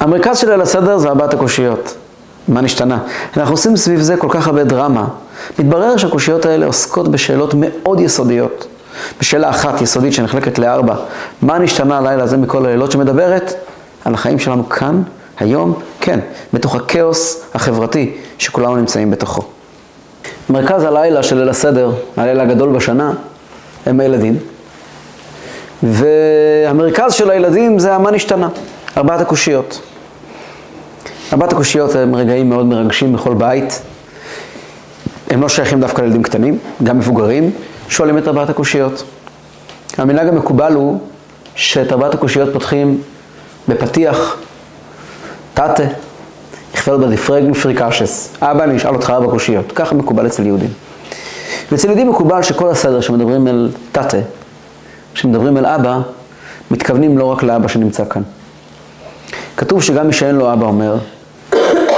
המרכז של ליל הסדר זה ארבעת הקושיות. מה נשתנה? אנחנו עושים סביב זה כל כך הרבה דרמה. מתברר שהקושיות האלה עוסקות בשאלות מאוד יסודיות. בשאלה אחת יסודית שנחלקת לארבע, מה נשתנה הלילה הזה מכל הלילות שמדברת על החיים שלנו כאן, היום, כן, בתוך הכאוס החברתי שכולנו נמצאים בתוכו. מרכז הלילה של ליל הסדר, הלילה הגדול בשנה, הם הילדים. והמרכז של הילדים זה המה נשתנה, ארבעת הקושיות. ארבעת הקושיות הם רגעים מאוד מרגשים בכל בית. הם לא שייכים דווקא לילדים קטנים, גם מבוגרים שואלים את ארבעת הקושיות. המנהג המקובל הוא שאת ארבעת הקושיות פותחים בפתיח, תתה, יכפל בדיפרגן פריקשס. אבא, אני אשאל אותך ארבע קושיות. ככה מקובל אצל יהודים. ואצל יהודים מקובל שכל הסדר שמדברים אל תתה, כשמדברים אל אבא, מתכוונים לא רק לאבא שנמצא כאן. כתוב שגם מי שאין לו אבא אומר,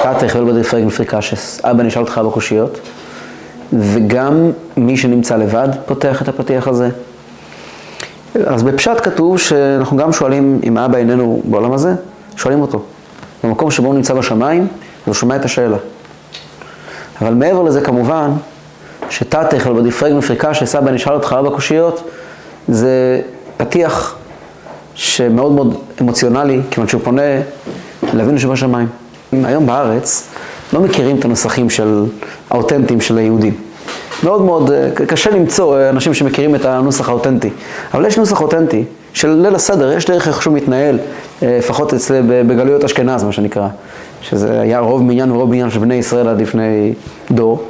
תתה יכפל בדיפרגן פריקשס. אבא, אני אשאל אותך ארבע קושיות. וגם מי שנמצא לבד פותח את הפתיח הזה. אז בפשט כתוב שאנחנו גם שואלים אם האבא איננו בעולם הזה, שואלים אותו. במקום שבו הוא נמצא בשמיים, הוא שומע את השאלה. אבל מעבר לזה כמובן, שתתך על בדיפרג מפריקה שסבא נשאל אותך ארבע קושיות, זה פתיח שמאוד מאוד אמוציונלי, כיוון שהוא פונה לאבינו שבשמיים. היום בארץ לא מכירים את הנוסחים של האותנטיים של היהודים. מאוד מאוד אה, קשה למצוא אה, אנשים שמכירים את הנוסח האותנטי. אבל יש נוסח אותנטי של ליל הסדר, יש דרך איך שהוא מתנהל, אה, לפחות אצל בגלויות אשכנז, מה שנקרא, שזה היה רוב מניין ורוב מניין של בני ישראל עד לפני דור.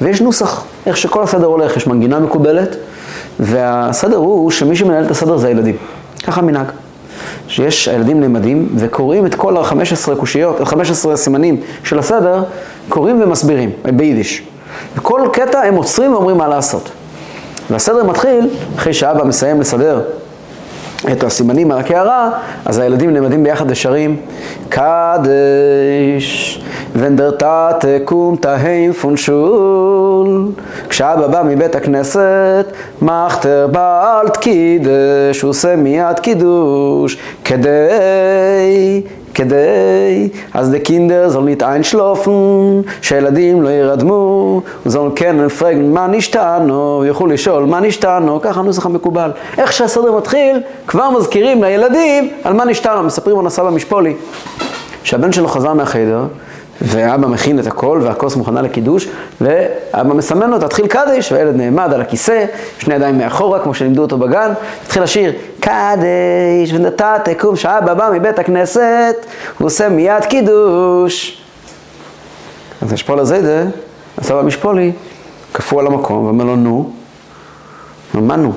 ויש נוסח, איך שכל הסדר הולך, יש מנגינה מקובלת, והסדר הוא שמי שמנהל את הסדר זה הילדים. ככה מנהג. שיש הילדים נעמדים וקוראים את כל ה-15 קושיות, 15 סימנים של הסדר, קוראים ומסבירים, ביידיש. וכל קטע הם עוצרים ואומרים מה לעשות. והסדר מתחיל אחרי שאבא מסיים לסדר את הסימנים על הקערה, אז הילדים נעמדים ביחד ושרים קדש ונדרתה תקום תהים פונשול כשאבא בא מבית הכנסת מחתר בעלת קידש עושה מיד קידוש כדי כדי, אז דה קינדר זול ניט איינשלופן, שילדים לא ירדמו, זול כן פרגן מה נשתנו, ויוכלו לשאול מה נשתנו, ככה הנוסח המקובל. איך שהסדר מתחיל, כבר מזכירים לילדים על מה נשתנו, מספרים על הסבא משפולי, שהבן שלו חזר מהחדר, ואבא מכין את הכל, והכוס מוכנה לקידוש, ואבא מסמן לו, תתחיל קדיש, והילד נעמד על הכיסא, שני ידיים מאחורה, כמו שלימדו אותו בגן, התחיל לשיר, קדיש ונתת תקום, שאבא בא מבית הכנסת, הוא עושה מיד קידוש. אז השפול הזה, זה, הסבא משפולי, קפוא על המקום, ואומר לו, נו, נו?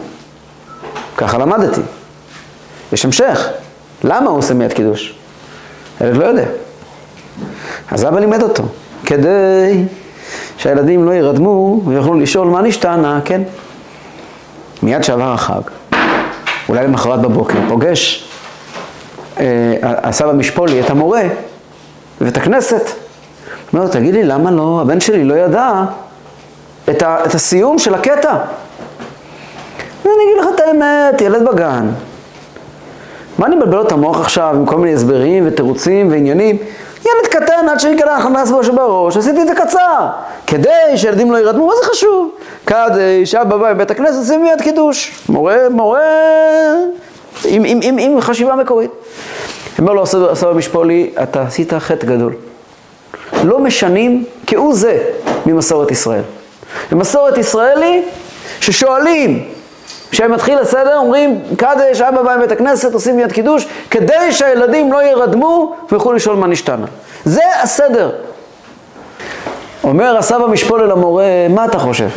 ככה למדתי. יש המשך. למה הוא עושה מיד קידוש? הילד לא יודע. אז אבא לימד אותו, כדי שהילדים לא ירדמו ויוכלו לשאול מה נשתנה, כן? מיד שעבר החג, אולי למחרת בבוקר, פוגש אה, הסבא משפולי את המורה ואת הכנסת. אומר לו, תגיד לי, למה לא, הבן שלי לא ידע את, ה, את הסיום של הקטע? אני אגיד לך את האמת, ילד בגן. מה אני מבלבל לו את המוח עכשיו עם כל מיני הסברים ותירוצים ועניינים? ילד קטן עד שיקרא חמאס בראש בראש, עשיתי את זה קצר, כדי שילדים לא ירדמו, מה זה חשוב? כדי שאבא בא מבית הכנסת, עושים מיד קידוש. מורה, מורה, עם, עם, עם, עם חשיבה מקורית. אומר לו הסבא משפולי, אתה עשית חטא גדול. לא משנים כהוא זה ממסורת ישראל. במסורת ישראל היא ששואלים כשהם מתחיל הסדר אומרים קדש, אבא בא מבית הכנסת, עושים מיד קידוש, כדי שהילדים לא ירדמו ויוכלו לשאול מה נשתנה. זה הסדר. אומר הסבא משפול אל המורה, מה אתה חושב?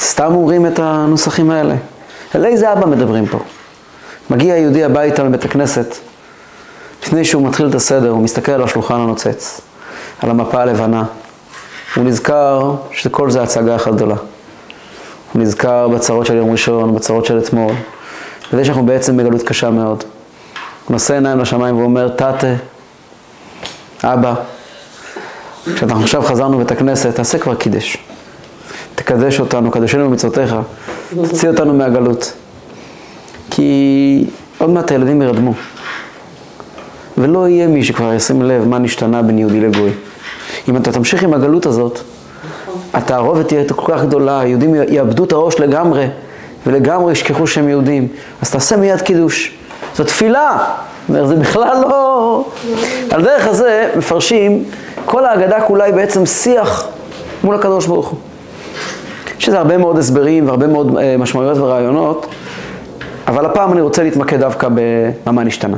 סתם אומרים את הנוסחים האלה. על איזה אבא מדברים פה? מגיע יהודי הביתה לבית הכנסת, לפני שהוא מתחיל את הסדר, הוא מסתכל על השולחן הנוצץ, על המפה הלבנה. הוא נזכר שכל זה הצגה אחת גדולה. הוא נזכר בצרות של יום ראשון, בצרות של אתמול, וזה שאנחנו בעצם בגלות קשה מאוד. הוא נושא עיניים לשמיים ואומר, תתה, אבא, כשאנחנו עכשיו חזרנו בית הכנסת, תעשה כבר קידש. תקדש אותנו, קדשנו במצוותיך, תוציא אותנו מהגלות. כי עוד מעט הילדים ירדמו. ולא יהיה מי שכבר ישים לב מה נשתנה בין יהודי לגוי. אם אתה תמשיך עם הגלות הזאת, התערובת תהיה כל כך גדולה, היהודים יאבדו את הראש לגמרי, ולגמרי ישכחו שהם יהודים. אז תעשה מיד קידוש. זו תפילה. זה בכלל לא... על דרך הזה מפרשים, כל ההגדה כולה היא בעצם שיח מול הקדוש ברוך הוא. יש לזה הרבה מאוד הסברים והרבה מאוד אה, משמעויות ורעיונות, אבל הפעם אני רוצה להתמקד דווקא במה נשתנה.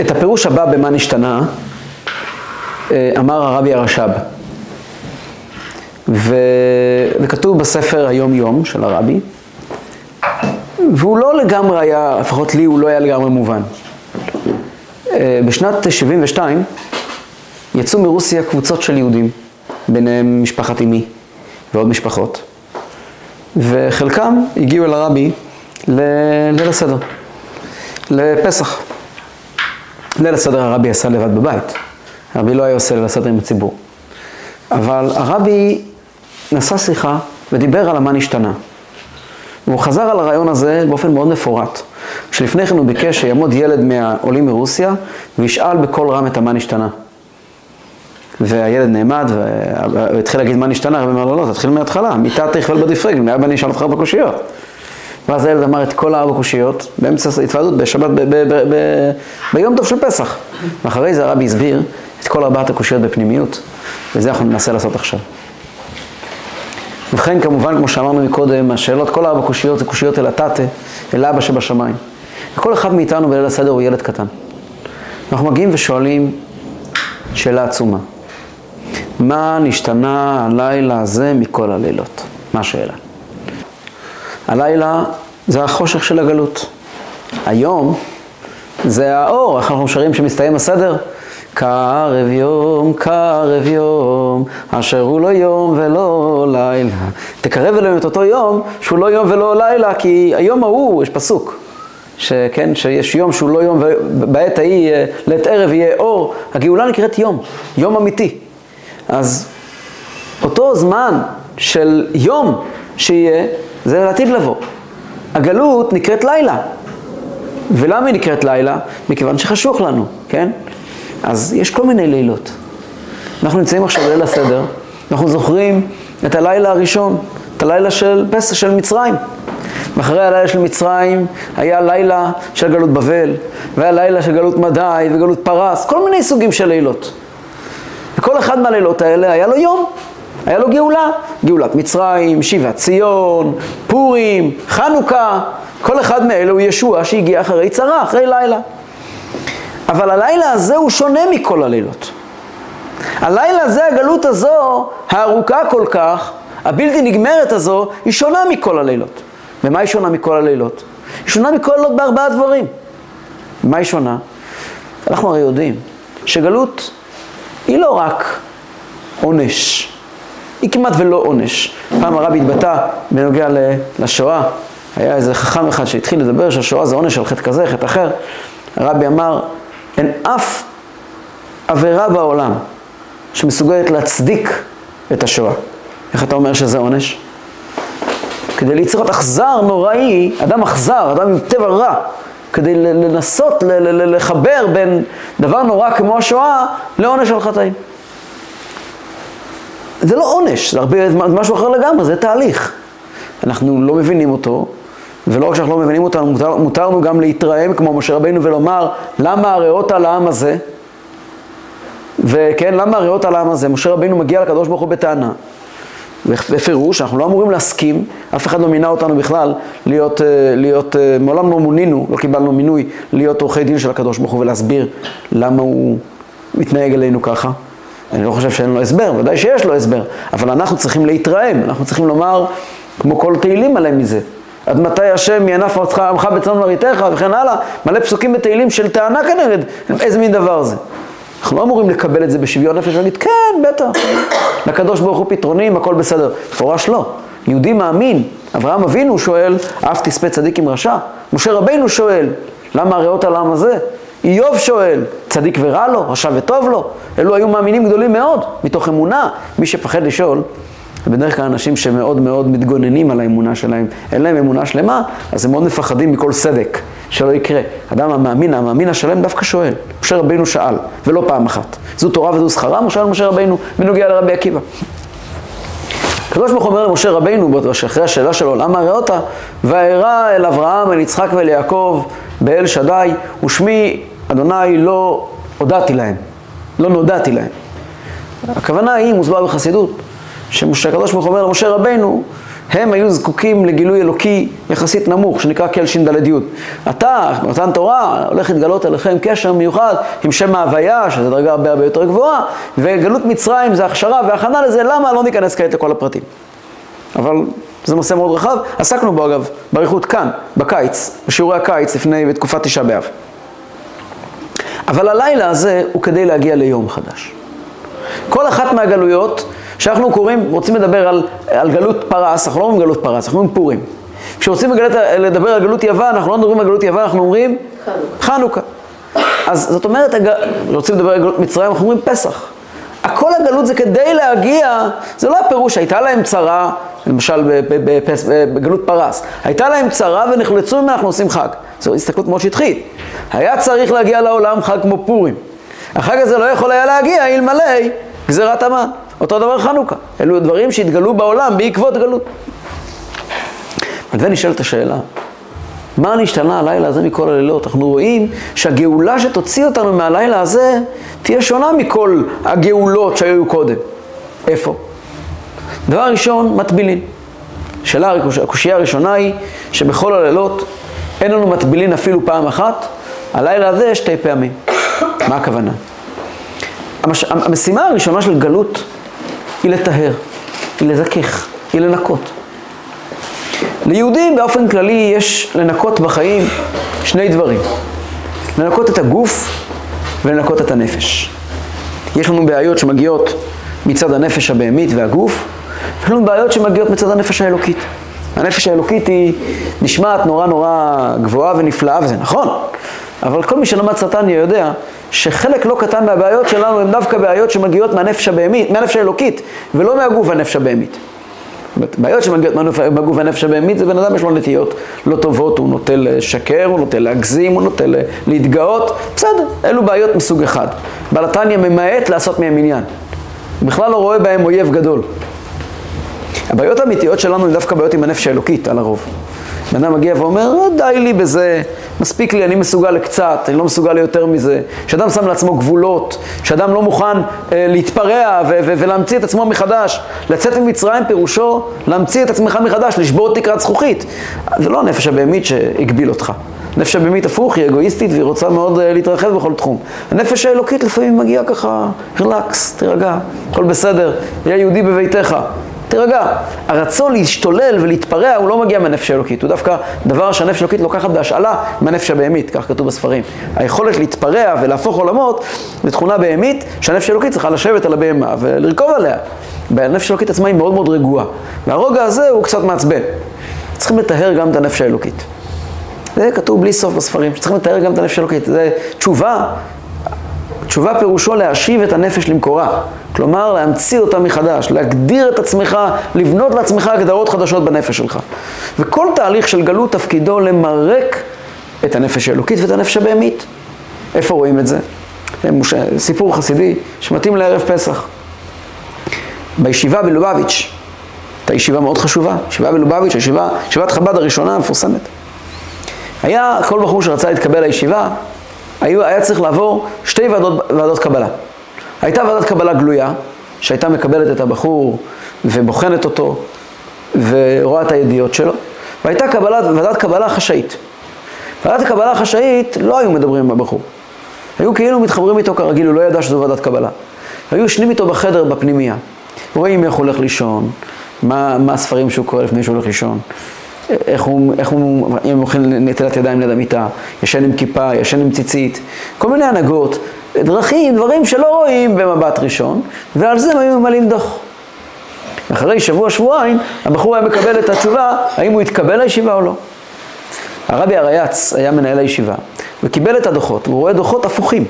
את הפירוש הבא במה נשתנה אה, אמר הרבי הרש"ב, וזה כתוב בספר היום יום של הרבי, והוא לא לגמרי היה, לפחות לי הוא לא היה לגמרי מובן. אה, בשנת 72 יצאו מרוסיה קבוצות של יהודים, ביניהם משפחת אמי ועוד משפחות, וחלקם הגיעו אל הרבי לליל הסדר, לפסח. ליל הסדר הרבי עשה לבד בבית, הרבי לא היה עושה ליל הסדר עם הציבור. אבל הרבי נשא שיחה ודיבר על המה נשתנה. והוא חזר על הרעיון הזה באופן מאוד מפורט. כשלפני כן הוא ביקש שיעמוד ילד מהעולים מרוסיה וישאל בקול רם את המה נשתנה. והילד נעמד והתחיל להגיד מה נשתנה, הרבי אמר לו לא, תתחיל מההתחלה, מיתה תכבל בדיפרג, מי אבא אני אשאל אותך בקושיות. ואז הילד אמר את כל הארבע קושיות באמצע התוועדות בשבת, ביום טוב של פסח. ואחרי זה הרבי הסביר את כל ארבעת הקושיות בפנימיות, וזה אנחנו ננסה לעשות עכשיו. ובכן, כמובן, כמו שאמרנו מקודם, השאלות, כל ארבע קושיות זה קושיות אל התתה, אל אבא שבשמיים. וכל אחד מאיתנו בליל הסדר הוא ילד קטן. אנחנו מגיעים ושואלים שאלה עצומה. מה נשתנה הלילה הזה מכל הלילות? מה השאלה? הלילה זה החושך של הגלות. היום זה האור, איך אנחנו שרים שמסתיים הסדר? קרב יום, קרב יום, אשר הוא לא יום ולא לילה. תקרב אלינו את אותו יום שהוא לא יום ולא לילה, כי היום ההוא, יש פסוק, שכן, שיש יום שהוא לא יום, ובעת ההיא, אה, לעת ערב יהיה אור. הגאולה נקראת יום, יום אמיתי. אז אותו זמן של יום שיהיה, זה לעתיד לבוא. הגלות נקראת לילה. ולמה היא נקראת לילה? מכיוון שחשוך לנו, כן? אז יש כל מיני לילות. אנחנו נמצאים עכשיו בליל הסדר, אנחנו זוכרים את הלילה הראשון, את הלילה של פסח, של מצרים. ואחרי הלילה של מצרים היה לילה של גלות בבל, והיה לילה של גלות מדי וגלות פרס, כל מיני סוגים של לילות. וכל אחד מהלילות האלה היה לו יום, היה לו גאולה, גאולת מצרים, שיבת ציון, פורים, חנוכה, כל אחד מאלה הוא ישוע שהגיע אחרי צרה, אחרי לילה. אבל הלילה הזה הוא שונה מכל הלילות. הלילה הזה, הגלות הזו, הארוכה כל כך, הבלתי נגמרת הזו, היא שונה מכל הלילות. ומה היא שונה מכל הלילות? היא שונה מכל הלילות בארבעה דברים. מה היא שונה? אנחנו הרי יודעים שגלות היא לא רק עונש, היא כמעט ולא עונש. פעם הרבי התבטא בנוגע לשואה, היה איזה חכם אחד שהתחיל לדבר שהשואה זה עונש על חטא כזה, חטא אחר. הרבי אמר, אין אף עבירה בעולם שמסוגלת להצדיק את השואה. איך אתה אומר שזה עונש? כדי ליצור אכזר נוראי, אדם אכזר, אדם עם טבע רע, כדי לנסות לחבר בין דבר נורא כמו השואה לעונש על חטאים. זה לא עונש, זה הרבה, משהו אחר לגמרי, זה תהליך. אנחנו לא מבינים אותו, ולא רק שאנחנו לא מבינים אותנו, מותר, מותר לנו גם להתרעם כמו משה רבינו ולומר, למה הריאות על העם הזה? וכן, למה הריאות על העם הזה? משה רבינו מגיע לקדוש ברוך הוא בטענה. בפירוש, אנחנו לא אמורים להסכים, אף אחד לא מינה אותנו בכלל להיות, אה, להיות, אה, מעולם לא מונינו, לא קיבלנו מינוי להיות עורכי דין של הקדוש ברוך הוא ולהסביר למה הוא מתנהג אלינו ככה. אני לא חושב שאין לו הסבר, ודאי שיש לו הסבר, אבל אנחנו צריכים להתרעם, אנחנו צריכים לומר, כמו כל תהילים עליהם מזה. עד מתי השם ינף עמך בצאן מרעיתך וכן הלאה, מלא פסוקים בתהילים של טענה כנגד, איזה מין דבר זה. אנחנו לא אמורים לקבל את זה בשוויון נפש ולהגיד, כן, בטח, לקדוש ברוך הוא פתרונים, הכל בסדר. מפורש לא. יהודי מאמין, אברהם אבינו שואל, אף תספה צדיק עם רשע. משה רבינו שואל, למה הריאות על העם הזה? איוב שואל, צדיק ורע לו, רשע וטוב לו? אלו היו מאמינים גדולים מאוד, מתוך אמונה. מי שפחד לשאול, בדרך כלל אנשים שמאוד מאוד מתגוננים על האמונה שלהם, אין להם אמונה שלמה, אז הם מאוד מפחדים מכל סדק, שלא יקרה. אדם המאמין, המאמין השלם דווקא שואל. משה רבינו שאל, ולא פעם אחת. זו תורה וזו שכרה, הוא שאל משה רבינו בנוגע לרבי עקיבא. הקדוש ברוך הוא אומר למשה רבינו, אחרי השאלה שלו, למה הראותה? וארא אל אברהם, אל יצחק ואל יעקב, באל שדי, ושמי אדוני לא הודעתי להם, לא נודעתי להם. הכוונה היא, מוסבר בחסידות, שהקדוש ברוך הוא אומר למשה רבינו, הם היו זקוקים לגילוי אלוקי יחסית נמוך, שנקרא קל ש"ד. אתה, מתן תורה, הולך להתגלות אליכם קשר מיוחד עם שם ההוויה, שזו דרגה הרבה הרבה יותר גבוהה, וגלות מצרים זה הכשרה והכנה לזה, למה? לא ניכנס כעת לכל הפרטים. אבל זה נושא מאוד רחב, עסקנו בו אגב, באריכות כאן, בקיץ, בשיעורי הקיץ לפני, בתקופת תשעה באב. אבל הלילה הזה הוא כדי להגיע ליום חדש. כל אחת מהגלויות כשאנחנו קוראים, רוצים לדבר על, על גלות פרס, אנחנו לא אומרים גלות פרס, אנחנו אומרים פורים. כשרוצים לגלת, לדבר על גלות יוון, אנחנו לא מדברים על גלות יוון, אנחנו אומרים חנוכה. חנוכה. אז זאת אומרת, רוצים לדבר על גלות מצרים, אנחנו אומרים פסח. הכל הגלות זה כדי להגיע, זה לא הפירוש, הייתה להם צרה, למשל בגלות פרס, הייתה להם צרה ונחלצו ממנה, אנחנו עושים חג. זו הסתכלות מאוד שטחית. היה צריך להגיע לעולם חג כמו פורים. החג הזה לא יכול היה להגיע אלמלא גזירת המן. אותו דבר חנוכה. אלו דברים שהתגלו בעולם בעקבות גלות. על זה נשאלת השאלה, מה נשתנה הלילה הזה מכל הלילות? אנחנו רואים שהגאולה שתוציא אותנו מהלילה הזה תהיה שונה מכל הגאולות שהיו קודם. איפה? דבר ראשון, מטבילין. שאלה, הקושייה הראשונה היא שבכל הלילות אין לנו מטבילין אפילו פעם אחת, הלילה הזה שתי פעמים. מה הכוונה? המש... המשימה הראשונה של גלות היא לטהר, היא לזכך, היא לנקות. ליהודים באופן כללי יש לנקות בחיים שני דברים. לנקות את הגוף ולנקות את הנפש. יש לנו בעיות שמגיעות מצד הנפש הבהמית והגוף, יש לנו בעיות שמגיעות מצד הנפש האלוקית. הנפש האלוקית היא נשמעת נורא נורא גבוהה ונפלאה, וזה נכון, אבל כל מי שלמד סטניה יודע שחלק לא קטן מהבעיות שלנו הן דווקא בעיות שמגיעות מהנפש הבהמית, מהנפש האלוקית, ולא מהגוף הנפש הבהמית. בעיות שמגיעות מהגוף הנפש הבהמית זה בן אדם יש לו נטיות לא טובות, הוא נוטה לשקר, הוא נוטה להגזים, הוא נוטה להתגאות, בסדר, אלו בעיות מסוג אחד. בעל התניא ממעט לעשות מהם עניין. הוא בכלל לא רואה בהם אויב גדול. הבעיות האמיתיות שלנו הן דווקא בעיות עם הנפש האלוקית, על הרוב. בן אדם מגיע ואומר, אה, די לי בזה, מספיק לי, אני מסוגל לקצת, אני לא מסוגל ליותר מזה. שאדם שם לעצמו גבולות, שאדם לא מוכן אה, להתפרע ו- ו- ולהמציא את עצמו מחדש. לצאת ממצרים פירושו להמציא את עצמך מחדש, לשבור תקרת זכוכית. זה לא הנפש הבהמית שהגביל אותך. הנפש הבהמית הפוך, היא אגואיסטית והיא רוצה מאוד uh, להתרחב בכל תחום. הנפש האלוקית לפעמים מגיעה ככה, רילקס, תירגע, הכל בסדר, יהיה יהודי בביתך. תירגע. הרצון להשתולל ולהתפרע הוא לא מגיע מהנפש האלוקית, הוא דווקא דבר שהנפש האלוקית לוקחת בהשאלה מהנפש הבהמית, כך כתוב בספרים. היכולת להתפרע ולהפוך עולמות זה תכונה בהמית שהנפש האלוקית צריכה לשבת על הבהמה ולרכוב עליה. והנפש האלוקית עצמה היא מאוד מאוד רגועה. והרוגע הזה הוא קצת מעצבן. צריכים לטהר גם את הנפש האלוקית. זה כתוב בלי סוף בספרים, שצריכים לטהר גם את הנפש האלוקית. זה תשובה תשובה פירושו להשיב את הנפש למקורה. כלומר, להמציא אותה מחדש, להגדיר את עצמך, לבנות לעצמך הגדרות חדשות בנפש שלך. וכל תהליך של גלות תפקידו למרק את הנפש האלוקית ואת הנפש הבהמית. איפה רואים את זה? סיפור חסידי שמתאים לערב פסח. בישיבה בלובביץ', הייתה ישיבה מאוד חשובה, ישיבה בלובביץ', ישיבה, ישיבת חב"ד הראשונה המפורסמת. היה כל בחור שרצה להתקבל לישיבה, היה, צריך לעבור שתי ועדות, ועדות קבלה. הייתה ועדת קבלה גלויה, שהייתה מקבלת את הבחור ובוחנת אותו ורואה את הידיעות שלו, והייתה קבלת, ועדת קבלה חשאית. ועדת הקבלה החשאית לא היו מדברים עם הבחור. היו כאילו מתחברים איתו כרגיל, הוא לא ידע שזו ועדת קבלה. היו ישנים איתו בחדר בפנימייה, רואים איך הוא הולך לישון, מה, מה הספרים שהוא קורא לפני שהוא הולך לישון, איך הוא, איך הוא, אם הוא אוכל נטילת ידיים ליד המיטה, ישן עם כיפה, ישן עם ציצית, כל מיני הנהגות, דרכים, דברים שלא רואים במבט ראשון, ועל זה הם היו ממלאים דוח. אחרי שבוע-שבועיים, הבחור היה מקבל את התשובה, האם הוא התקבל לישיבה או לא. הרבי הרייץ היה מנהל הישיבה, וקיבל את הדוחות, והוא רואה דוחות הפוכים.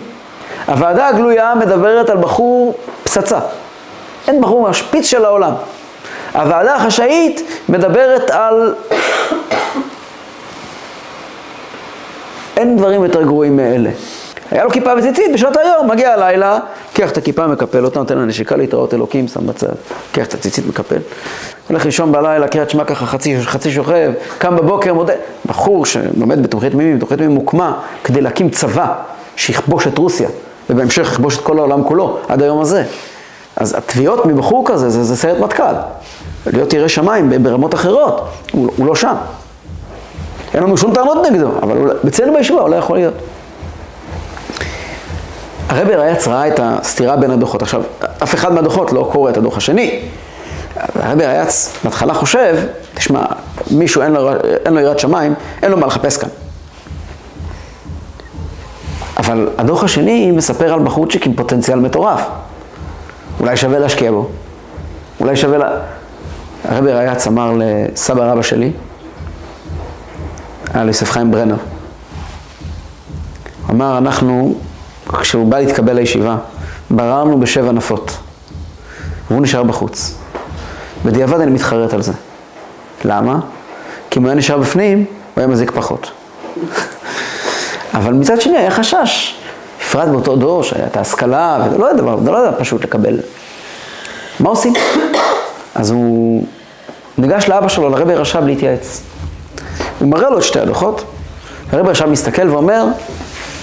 הוועדה הגלויה מדברת על בחור פצצה. אין בחור מהשפיץ של העולם. הוועדה החשאית מדברת על... אין דברים יותר גרועים מאלה. היה לו כיפה וציצית בשעות היום, מגיע הלילה, לוקח את הכיפה, מקפל אותה, נותן לה נשיקה להתראות אלוקים, שם בצד, לוקח את הציצית, מקפל. הולך לישון בלילה, קריאת שמע ככה חצי, חצי שוכב, קם בבוקר, מודה. בחור שלומד בתומכי תמימים, בתומכי תמימים הוקמה כדי להקים צבא שיכבוש את רוסיה, ובהמשך יכבוש את כל העולם כולו, עד היום הזה. אז התביעות מבחור כזה, זה, זה סרט מטכ"ל. להיות ירא שמיים ברמות אחרות, הוא, הוא לא שם. אין לנו שום טענות נגדו, אבל אצלנו בישיבה הוא לא יכול להיות. הרבי רייץ ראה את הסתירה בין הדוחות. עכשיו, אף אחד מהדוחות לא קורא את הדוח השני. הרבי רייץ בהתחלה חושב, תשמע, מישהו אין לו, אין לו יראת שמיים, אין לו מה לחפש כאן. אבל הדוח השני מספר על בחורצ'יק עם פוטנציאל מטורף. אולי שווה להשקיע בו. אולי שווה לה... הרבי רייץ אמר לסבא רבא שלי, היה ליוסף חיים ברנר. אמר, אנחנו כשהוא בא להתקבל לישיבה, בררנו בשבע נפות, והוא נשאר בחוץ. בדיעבד אני מתחרט על זה. למה? כי אם הוא היה נשאר בפנים, הוא היה מזיק פחות. אבל מצד שני היה חשש, בפרט באותו דור שהיה את ההשכלה, וזה לא היה דבר, זה לא היה פשוט לקבל. מה עושים? אז הוא ניגש לאבא שלו, לרבי רש"ב להתייעץ. הוא מראה לו את שתי הדוחות, הרבי רש"ב מסתכל ואומר,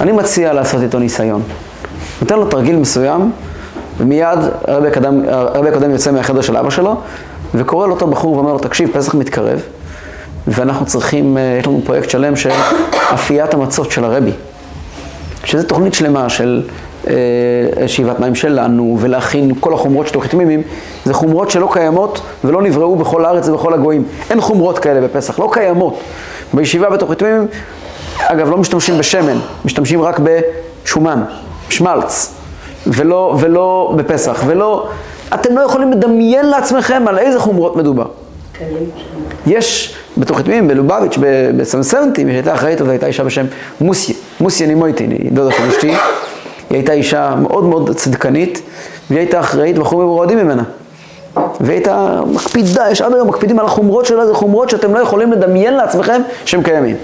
אני מציע לעשות איתו ניסיון. נותן לו תרגיל מסוים, ומיד הרבי הקודם, הרבי הקודם יוצא מהחדר של אבא שלו, וקורא לאותו בחור ואומר לו, תקשיב, פסח מתקרב, ואנחנו צריכים, אה, יש לנו פרויקט שלם של אפיית המצות של הרבי, שזה תוכנית שלמה של אה, שאיבת מים שלנו, ולהכין כל החומרות של תמימים, זה חומרות שלא קיימות ולא נבראו בכל הארץ ובכל הגויים. אין חומרות כאלה בפסח, לא קיימות. בישיבה בתוכנית תמימים אגב, לא משתמשים בשמן, משתמשים רק בשומן, שמלץ, ולא, ולא בפסח, ולא... אתם לא יכולים לדמיין לעצמכם על איזה חומרות מדובר. יש בתוך יתמים, בלובביץ', בסמסנטים, שהייתה אחראית, זו הייתה אישה בשם מוסיה, מוסיה נימויטין, היא דודה של אשתי, היא הייתה אישה מאוד מאוד צדקנית, והיא הייתה אחראית והחומרים רועדים ממנה. והיא הייתה מקפידה, יש עד היום מקפידים על החומרות שלה, זה חומרות שאתם לא יכולים לדמיין לעצמכם שהם קיימים.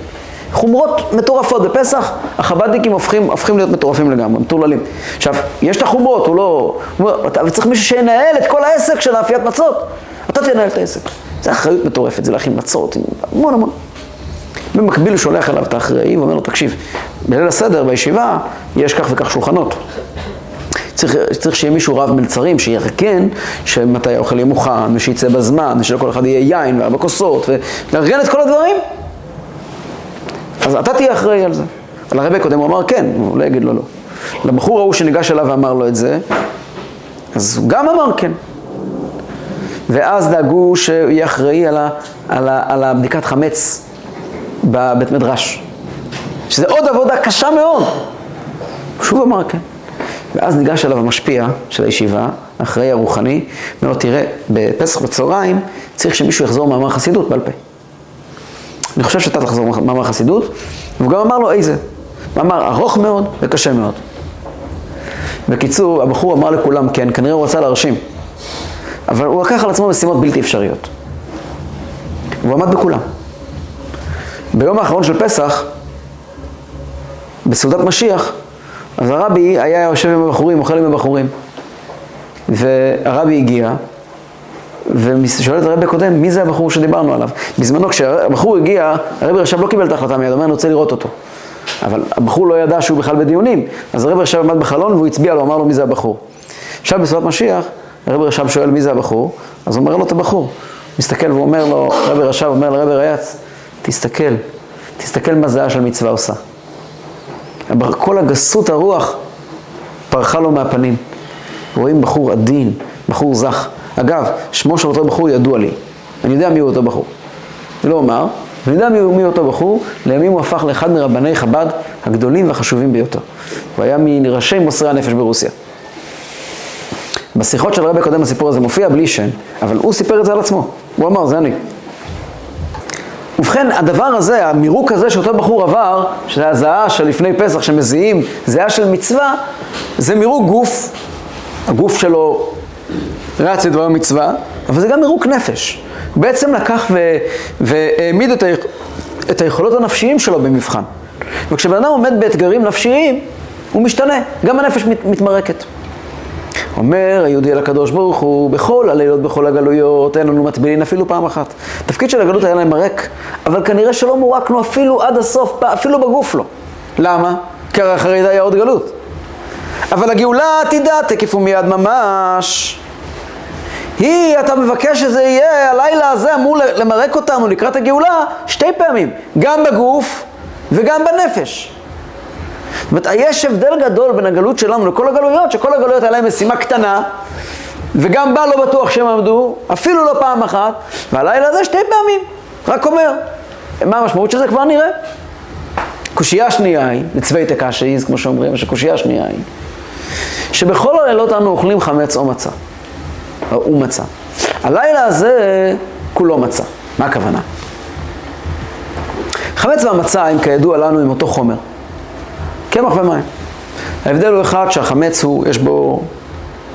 חומרות מטורפות בפסח, החב"דניקים הופכים, הופכים להיות מטורפים לגמרי, מטורללים. עכשיו, יש את החומרות, הוא לא... הוא אתה צריך מישהו שינהל את כל העסק של האפיית מצות. אתה תנהל את העסק. זו אחריות מטורפת, זה להכין מצות, המון המון. במקביל הוא שולח אליו את האחראי ואומר לו, תקשיב, בליל הסדר, בישיבה, יש כך וכך שולחנות. צריך, צריך שיהיה מישהו רב מלצרים, שיארגן שמתי האוכל יהיה מוכן, ושיצא בזמן, ושלכל אחד יהיה יין וארבע כוסות, ולארגן את כל הדברים. אז אתה תהיה אחראי על זה. על הרבי קודם הוא אמר כן, הוא לא יגיד לו לא. לבחור ההוא שניגש אליו ואמר לו את זה, אז הוא גם אמר כן. ואז דאגו שהוא יהיה אחראי על, ה, על, ה, על הבדיקת חמץ בבית מדרש. שזה עוד עבודה קשה מאוד. שוב אמר כן. ואז ניגש אליו המשפיע של הישיבה, האחראי הרוחני, אומר לו, תראה, בפסח בצהריים צריך שמישהו יחזור מאמר חסידות בעל פה. אני חושב שאתה תחזור מאמר חסידות, והוא גם אמר לו איזה. מאמר ארוך מאוד וקשה מאוד. בקיצור, הבחור אמר לכולם כן, כנראה הוא רצה להרשים. אבל הוא לקח על עצמו משימות בלתי אפשריות. והוא עמד בכולם. ביום האחרון של פסח, בסעודת משיח, אז הרבי היה יושב עם הבחורים, אוכל עם הבחורים. והרבי הגיע, ושואל את הרבי הקודם, מי זה הבחור שדיברנו עליו? בזמנו כשהבחור הגיע, הרבי עכשיו לא קיבל את ההחלטה מיד, אומר, אני רוצה לראות אותו. אבל הבחור לא ידע שהוא בכלל בדיונים, אז הרבי עכשיו עמד בחלון והוא הצביע לו, אמר לו מי זה הבחור. עכשיו בסעודת משיח, הרבי רשב שואל מי זה הבחור, אז אומר לו את הבחור. מסתכל ואומר לו, רבי רשב אומר לרבי רייץ, תסתכל, תסתכל מה זהה של מצווה עושה. כל הגסות הרוח פרחה לו מהפנים. רואים בחור עדין, בחור זך. אגב, שמו של אותו בחור ידוע לי. אני יודע מי הוא אותו בחור. לא אומר, אני יודע מי הוא, מי אותו בחור, לימים הוא הפך לאחד מרבני חב"ד הגדולים והחשובים ביותר. הוא היה מראשי מוסרי הנפש ברוסיה. בשיחות של הרבי הקודם הסיפור הזה מופיע בלי שם, אבל הוא סיפר את זה על עצמו. הוא אמר, זה אני. ובכן, הדבר הזה, המירוק הזה שאותו בחור עבר, שזה הזעה של לפני פסח שמזיעים, זיעה של מצווה, זה מירוק גוף, הגוף שלו רץ לדבר מצווה, אבל זה גם מירוק נפש. הוא בעצם לקח. והעמיד את, ה... את היכולות הנפשיים שלו במבחן. וכשבן אדם עומד באתגרים נפשיים, הוא משתנה, גם הנפש מת... מתמרקת. אומר היהודי אל הקדוש ברוך הוא, בכל הלילות, בכל הגלויות, אין לנו מטבילין אפילו פעם אחת. התפקיד של הגלות היה להם מרק, אבל כנראה שלא מורקנו אפילו עד הסוף, אפילו בגוף לא. למה? כי הרי אחרי זה היה עוד גלות. אבל הגאולה העתידה תקף ומיד ממש. היא, אתה מבקש שזה יהיה, הלילה הזה אמור למרק אותנו לקראת הגאולה שתי פעמים, גם בגוף וגם בנפש. זאת אומרת, יש הבדל גדול בין הגלות שלנו לכל הגלויות, שכל הגלויות היה משימה קטנה, וגם בה לא בטוח שהם עמדו, אפילו לא פעם אחת, והלילה הזה שתי פעמים, רק אומר. מה המשמעות של זה כבר נראה. קושייה שנייה היא, לצווי תקשייז, כמו שאומרים, שקושייה שנייה היא, שבכל הלילות אנו אוכלים חמץ או מצה, או מצה. הלילה הזה כולו מצה. מה הכוונה? חמץ והמצה הם כידוע לנו עם אותו חומר. קמח ומים. ההבדל הוא אחד שהחמץ הוא, יש בו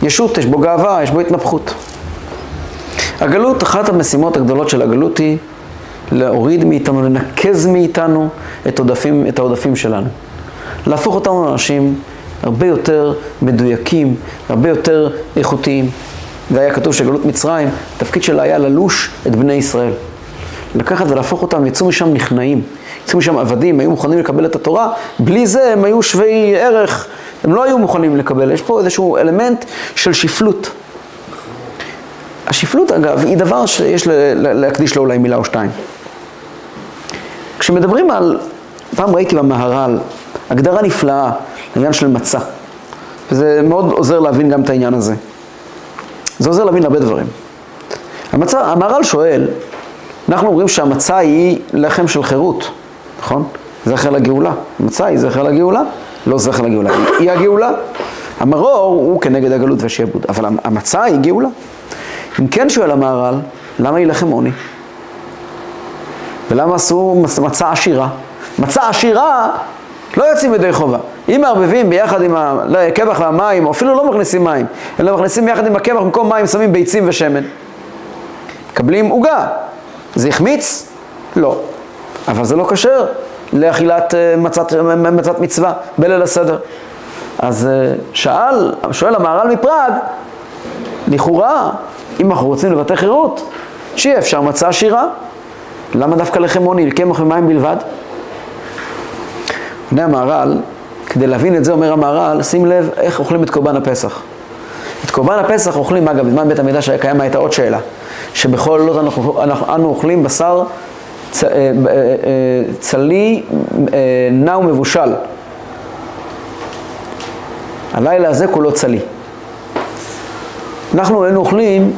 ישות, יש בו גאווה, יש בו התנפחות. הגלות, אחת המשימות הגדולות של הגלות היא להוריד מאיתנו, לנקז מאיתנו את, עודפים, את העודפים שלנו. להפוך אותנו לאנשים הרבה יותר מדויקים, הרבה יותר איכותיים. והיה כתוב שגלות מצרים, התפקיד שלה היה ללוש את בני ישראל. לקחת ולהפוך אותם, יצאו משם נכנעים. יצאו משם עבדים, היו מוכנים לקבל את התורה, בלי זה הם היו שווי ערך, הם לא היו מוכנים לקבל. יש פה איזשהו אלמנט של שפלות. השפלות אגב היא דבר שיש להקדיש לו אולי מילה או שתיים. כשמדברים על, פעם ראיתי במהר"ל, הגדרה נפלאה לעניין של מצה. וזה מאוד עוזר להבין גם את העניין הזה. זה עוזר להבין הרבה דברים. המהר"ל שואל, אנחנו אומרים שהמצה היא לחם של חירות. נכון? זכר לגאולה. מצה היא זכר לגאולה, לא זכר לגאולה, היא הגאולה. המרור הוא כנגד הגלות והשעבוד, אבל המצה היא גאולה. אם כן שואל המהר"ל, למה יילחם עוני? ולמה עשו מצה עשירה? מצה עשירה לא יוצאים ידי חובה. אם מערבבים ביחד עם הקמח והמים, או אפילו לא מכניסים מים, אלא מכניסים ביחד עם הקמח, במקום מים שמים ביצים ושמן. מקבלים עוגה. זה החמיץ? לא. אבל זה לא כשר לאכילת אה, מצת, מצת מצווה בליל הסדר. אז אה, שאל, שואל המהר"ל מפראג, לכאורה, אם אנחנו רוצים לבטא חירות, שיהיה אפשר מצה עשירה. למה דווקא לחם עוני, קמח ומים בלבד? בני המהר"ל, כדי להבין את זה אומר המהר"ל, שים לב איך אוכלים את קורבן הפסח. את קורבן הפסח אוכלים, אגב, בזמן בית המקדש היה קיים הייתה עוד שאלה, שבכל עולות אנחנו, אנחנו, אנו אוכלים בשר צ, אה, אה, אה, צלי נע ומבושל. הלילה הזה כולו צלי. אנחנו היינו אוכלים,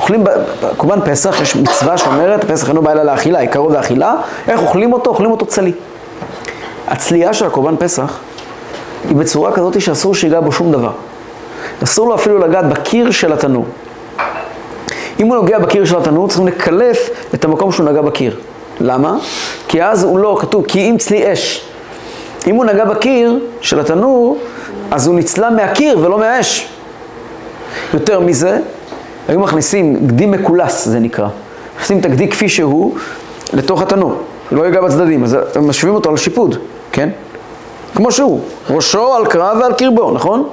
אוכלים בקורבן פסח, יש מצווה שאומרת, פסח אינו אלא לאכילה, היא קרוב לאכילה, איך אוכלים אותו? אוכלים אותו צלי. הצלייה של הקורבן פסח היא בצורה כזאת שאסור שיגע בו שום דבר. אסור לו אפילו לגעת בקיר של התנור. אם הוא נוגע בקיר של התנור, צריכים לקלף את המקום שהוא נגע בקיר. למה? כי אז הוא לא, כתוב, כי אם צלי אש. אם הוא נגע בקיר של התנור, אז הוא נצלם מהקיר ולא מהאש. יותר מזה, היו מכניסים גדי מקולס, זה נקרא. מכניסים את הגדי כפי שהוא לתוך התנור, לא ייגע בצדדים, אז משווים אותו על שיפוד, כן? כמו שהוא, ראשו על קרב ועל קרבו, נכון?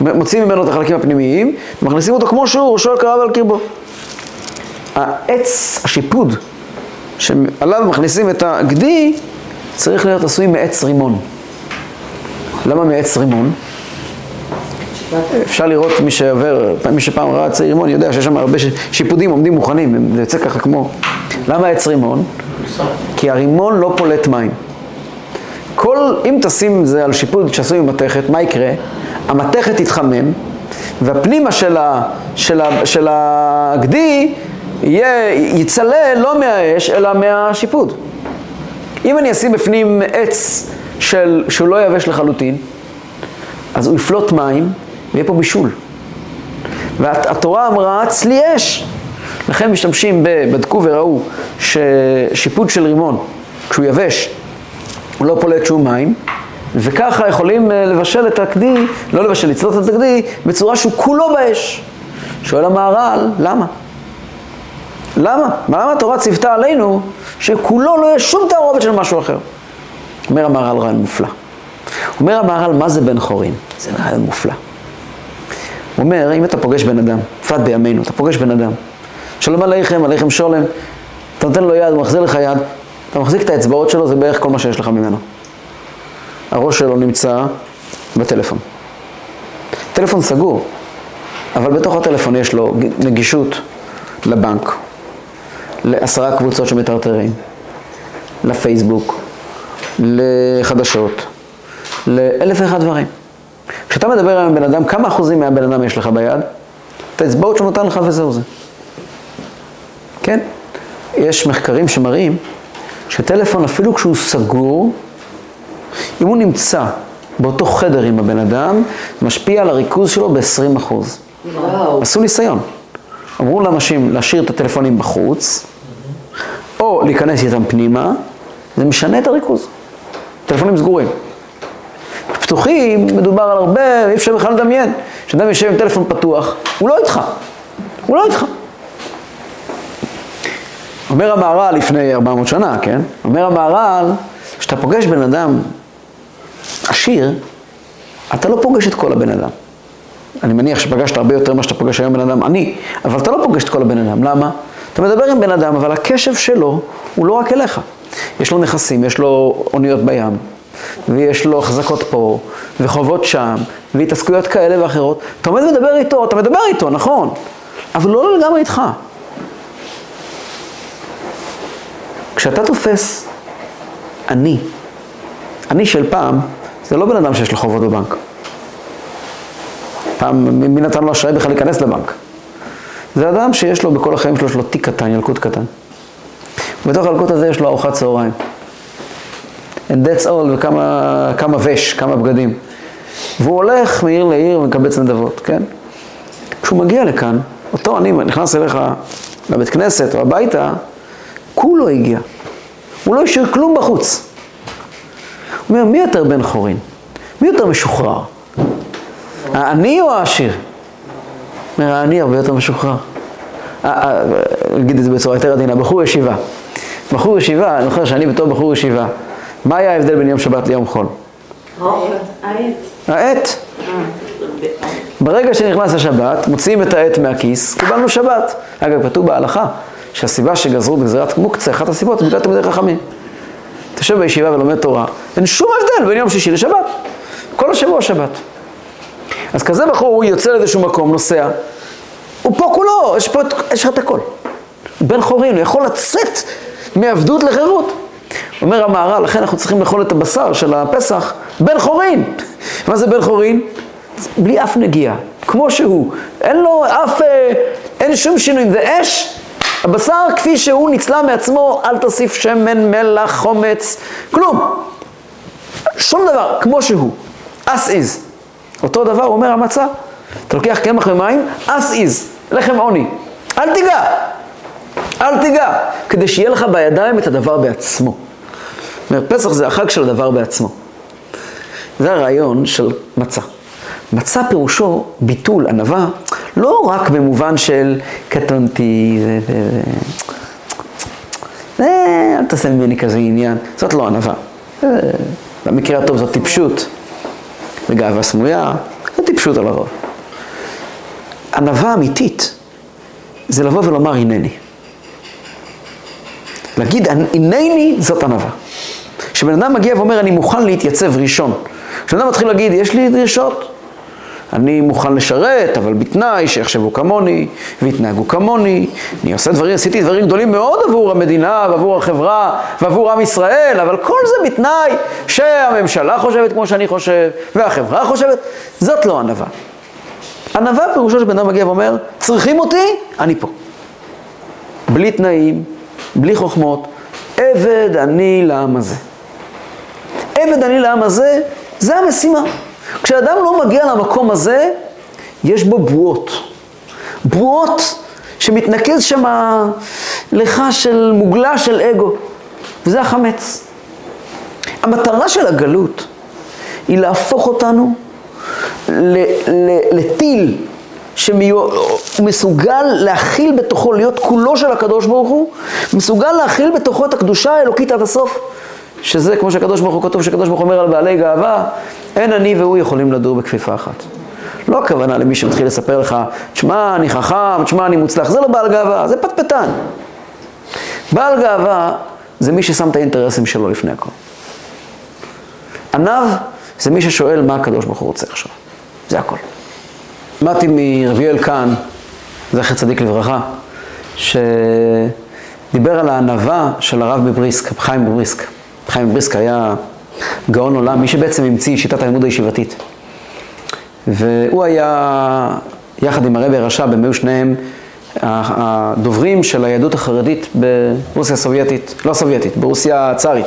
מוציאים ממנו את החלקים הפנימיים, מכניסים אותו כמו שהוא, ראשו על קרב ועל קרבו. העץ, השיפוד, שעליו מכניסים את הגדי, צריך להיות עשוי מעץ רימון. למה מעץ רימון? אפשר לראות מי שעובר, מי שפעם ראה עצי רימון יודע שיש שם הרבה שיפודים עומדים מוכנים, זה יוצא ככה כמו... למה עץ רימון? כי הרימון לא פולט מים. כל, אם תשים זה על שיפוד שעשוי ממתכת, מה יקרה? המתכת תתחמם, והפנימה של, ה, של, ה, של הגדי יהיה, יצלה לא מהאש, אלא מהשיפוד. אם אני אשים בפנים עץ של, שהוא לא יבש לחלוטין, אז הוא יפלוט מים, ויהיה פה בישול. והתורה אמרה, צלי אש. לכן משתמשים, בדקו וראו ששיפוד של רימון, כשהוא יבש, הוא לא פולט שום מים, וככה יכולים אה, לבשל את הגדי, לא לבשל, לצלות את הגדי, בצורה שהוא כולו באש. שואל המהר"ל, למה? למה? למה התורה ציוותה עלינו שכולו לא יהיה שום תערובת של משהו אחר? אומר המהר"ל רעיון מופלא. אומר המהר"ל, מה זה בן חורין? זה רעיון מופלא. הוא אומר, אם אתה פוגש בן אדם, בפרט בימינו, אתה פוגש בן אדם, שלום עליכם, עליכם שולם, אתה נותן לו יד, הוא מחזיר לך יד, אתה מחזיק את האצבעות שלו, זה בערך כל מה שיש לך ממנו. הראש שלו נמצא בטלפון. טלפון סגור, אבל בתוך הטלפון יש לו נגישות לבנק, לעשרה קבוצות שמטרטרים, לפייסבוק, לחדשות, לאלף ואחד דברים. כשאתה מדבר עם בן אדם, כמה אחוזים מהבן אדם יש לך ביד? את האצבעות שהוא נותן לך וזהו זה. כן? יש מחקרים שמראים שטלפון, אפילו כשהוא סגור, אם הוא נמצא באותו חדר עם הבן אדם, זה משפיע על הריכוז שלו ב-20 אחוז. וואו. עשו ניסיון. אמרו לאנשים להשאיר את הטלפונים בחוץ, או להיכנס איתם פנימה, זה משנה את הריכוז. טלפונים סגורים. פתוחים, מדובר על הרבה, אי אפשר בכלל לדמיין. כשאדם יושב עם טלפון פתוח, הוא לא איתך. הוא לא איתך. אומר המהר"ל לפני 400 שנה, כן? אומר המהר"ל, כשאתה פוגש בן אדם עשיר, אתה לא פוגש את כל הבן אדם. אני מניח שפגשת הרבה יותר ממה שאתה פוגש היום בן אדם עני, אבל אתה לא פוגש את כל הבן אדם. למה? אתה מדבר עם בן אדם, אבל הקשב שלו הוא לא רק אליך. יש לו נכסים, יש לו אוניות בים, ויש לו החזקות פה, וחובות שם, והתעסקויות כאלה ואחרות. אתה עומד לדבר איתו, אתה מדבר איתו, נכון, אבל לא לגמרי איתך. כשאתה תופס אני, אני של פעם, זה לא בן אדם שיש לו חובות בבנק. פעם, מי נתן לו אשראי בכלל להיכנס לבנק? זה אדם שיש לו בכל החיים שלו, יש לו תיק קטן, ילקוט קטן. בתוך הילקוט הזה יש לו ארוחת צהריים. And that's all, וכמה ווש, כמה בגדים. והוא הולך מעיר לעיר ומקבץ נדבות, כן? כשהוא מגיע לכאן, אותו אני נכנס אליך לבית כנסת או הביתה, כולו הגיע. הוא לא השאיר כלום בחוץ. הוא אומר, מי יותר בן חורין? מי יותר משוחרר? העני או העשיר? אומר, העני הרבה יותר משוחרר. נגיד את זה בצורה יותר עדינה, בחור ישיבה. בחור ישיבה, אני זוכר שאני בתור בחור ישיבה, מה היה ההבדל בין יום שבת ליום חול? העט. ברגע שנכנס השבת, מוציאים את העט מהכיס, קיבלנו שבת. אגב, כתוב בהלכה שהסיבה שגזרו בגזירת מוקצה, אחת הסיבות, זה בגלל תלמידי חכמים. יושב בישיבה ולומד תורה, אין שום הבדל בין יום שישי לשבת. כל השבוע שבת. אז כזה בחור, הוא יוצא לאיזשהו מקום, נוסע, הוא פה כולו, יש פה, יש לך את הכל. בן חורין, הוא יכול לצאת מעבדות לחירות. אומר המהר"ל, לכן אנחנו צריכים לאכול את הבשר של הפסח, בן חורין. מה זה בן חורין? בלי אף נגיעה, כמו שהוא. אין לו אף, אה, אין שום שינוי. זה אש, הבשר כפי שהוא נצלה מעצמו, אל תוסיף שמן, מלח, חומץ, כלום. שום דבר, כמו שהוא. as is. אותו דבר אומר המצה. אתה לוקח קמח ומים, as is, לחם עוני. אל תיגע. אל תיגע, כדי שיהיה לך בידיים את הדבר בעצמו. אומר, פסח זה החג של הדבר בעצמו. זה הרעיון של מצה. מצה פירושו ביטול, ענווה, לא רק במובן של קטונתי, אל תעשה ממני כזה עניין, זאת לא ענווה. במקרה הטוב זאת טיפשות, וגאווה סמויה, זה טיפשות על הרוב. ענווה אמיתית זה לבוא ולומר הנני. להגיד הנני זאת ענווה. כשבן אדם מגיע ואומר אני מוכן להתייצב ראשון, כשבן אדם מתחיל להגיד יש לי דרישות, אני מוכן לשרת, אבל בתנאי שיחשבו כמוני, ויתנהגו כמוני. אני עושה דברים, עשיתי דברים גדולים מאוד עבור המדינה, ועבור החברה, ועבור עם ישראל, אבל כל זה בתנאי שהממשלה חושבת כמו שאני חושב, והחברה חושבת. זאת לא ענווה. ענווה פירושו שבן אדם מגיע ואומר, צריכים אותי, אני פה. בלי תנאים, בלי חוכמות, עבד אני לעם הזה. עבד אני לעם הזה, זה המשימה. כשאדם לא מגיע למקום הזה, יש בו בועות. בועות שמתנקז שם לך של מוגלה של אגו, וזה החמץ. המטרה של הגלות היא להפוך אותנו לטיל שהוא מסוגל להכיל בתוכו, להיות כולו של הקדוש ברוך הוא, מסוגל להכיל בתוכו את הקדושה האלוקית עד הסוף, שזה כמו שהקדוש ברוך הוא כתוב, שהקדוש ברוך הוא אומר על בעלי גאווה, אין אני והוא יכולים לדור בכפיפה אחת. לא הכוונה למי שמתחיל לספר לך, תשמע, אני חכם, תשמע, אני מוצלח, זה לא בעל גאווה, זה פטפטן. בעל גאווה זה מי ששם את האינטרסים שלו לפני הכל. עניו זה מי ששואל מה הקדוש ברוך הוא רוצה עכשיו. זה הכל. למדתי מרבי אלקן, זכר צדיק לברכה, שדיבר על הענווה של הרב בבריסק, חיים בבריסק. חיים בבריסק היה גאון עולם, מי שבעצם המציא שיטת הלימוד הישיבתית. והוא היה, יחד עם הרבי רש"ב, הם היו שניהם הדוברים של היהדות החרדית ברוסיה הסובייטית, לא סובייטית, ברוסיה הצארית,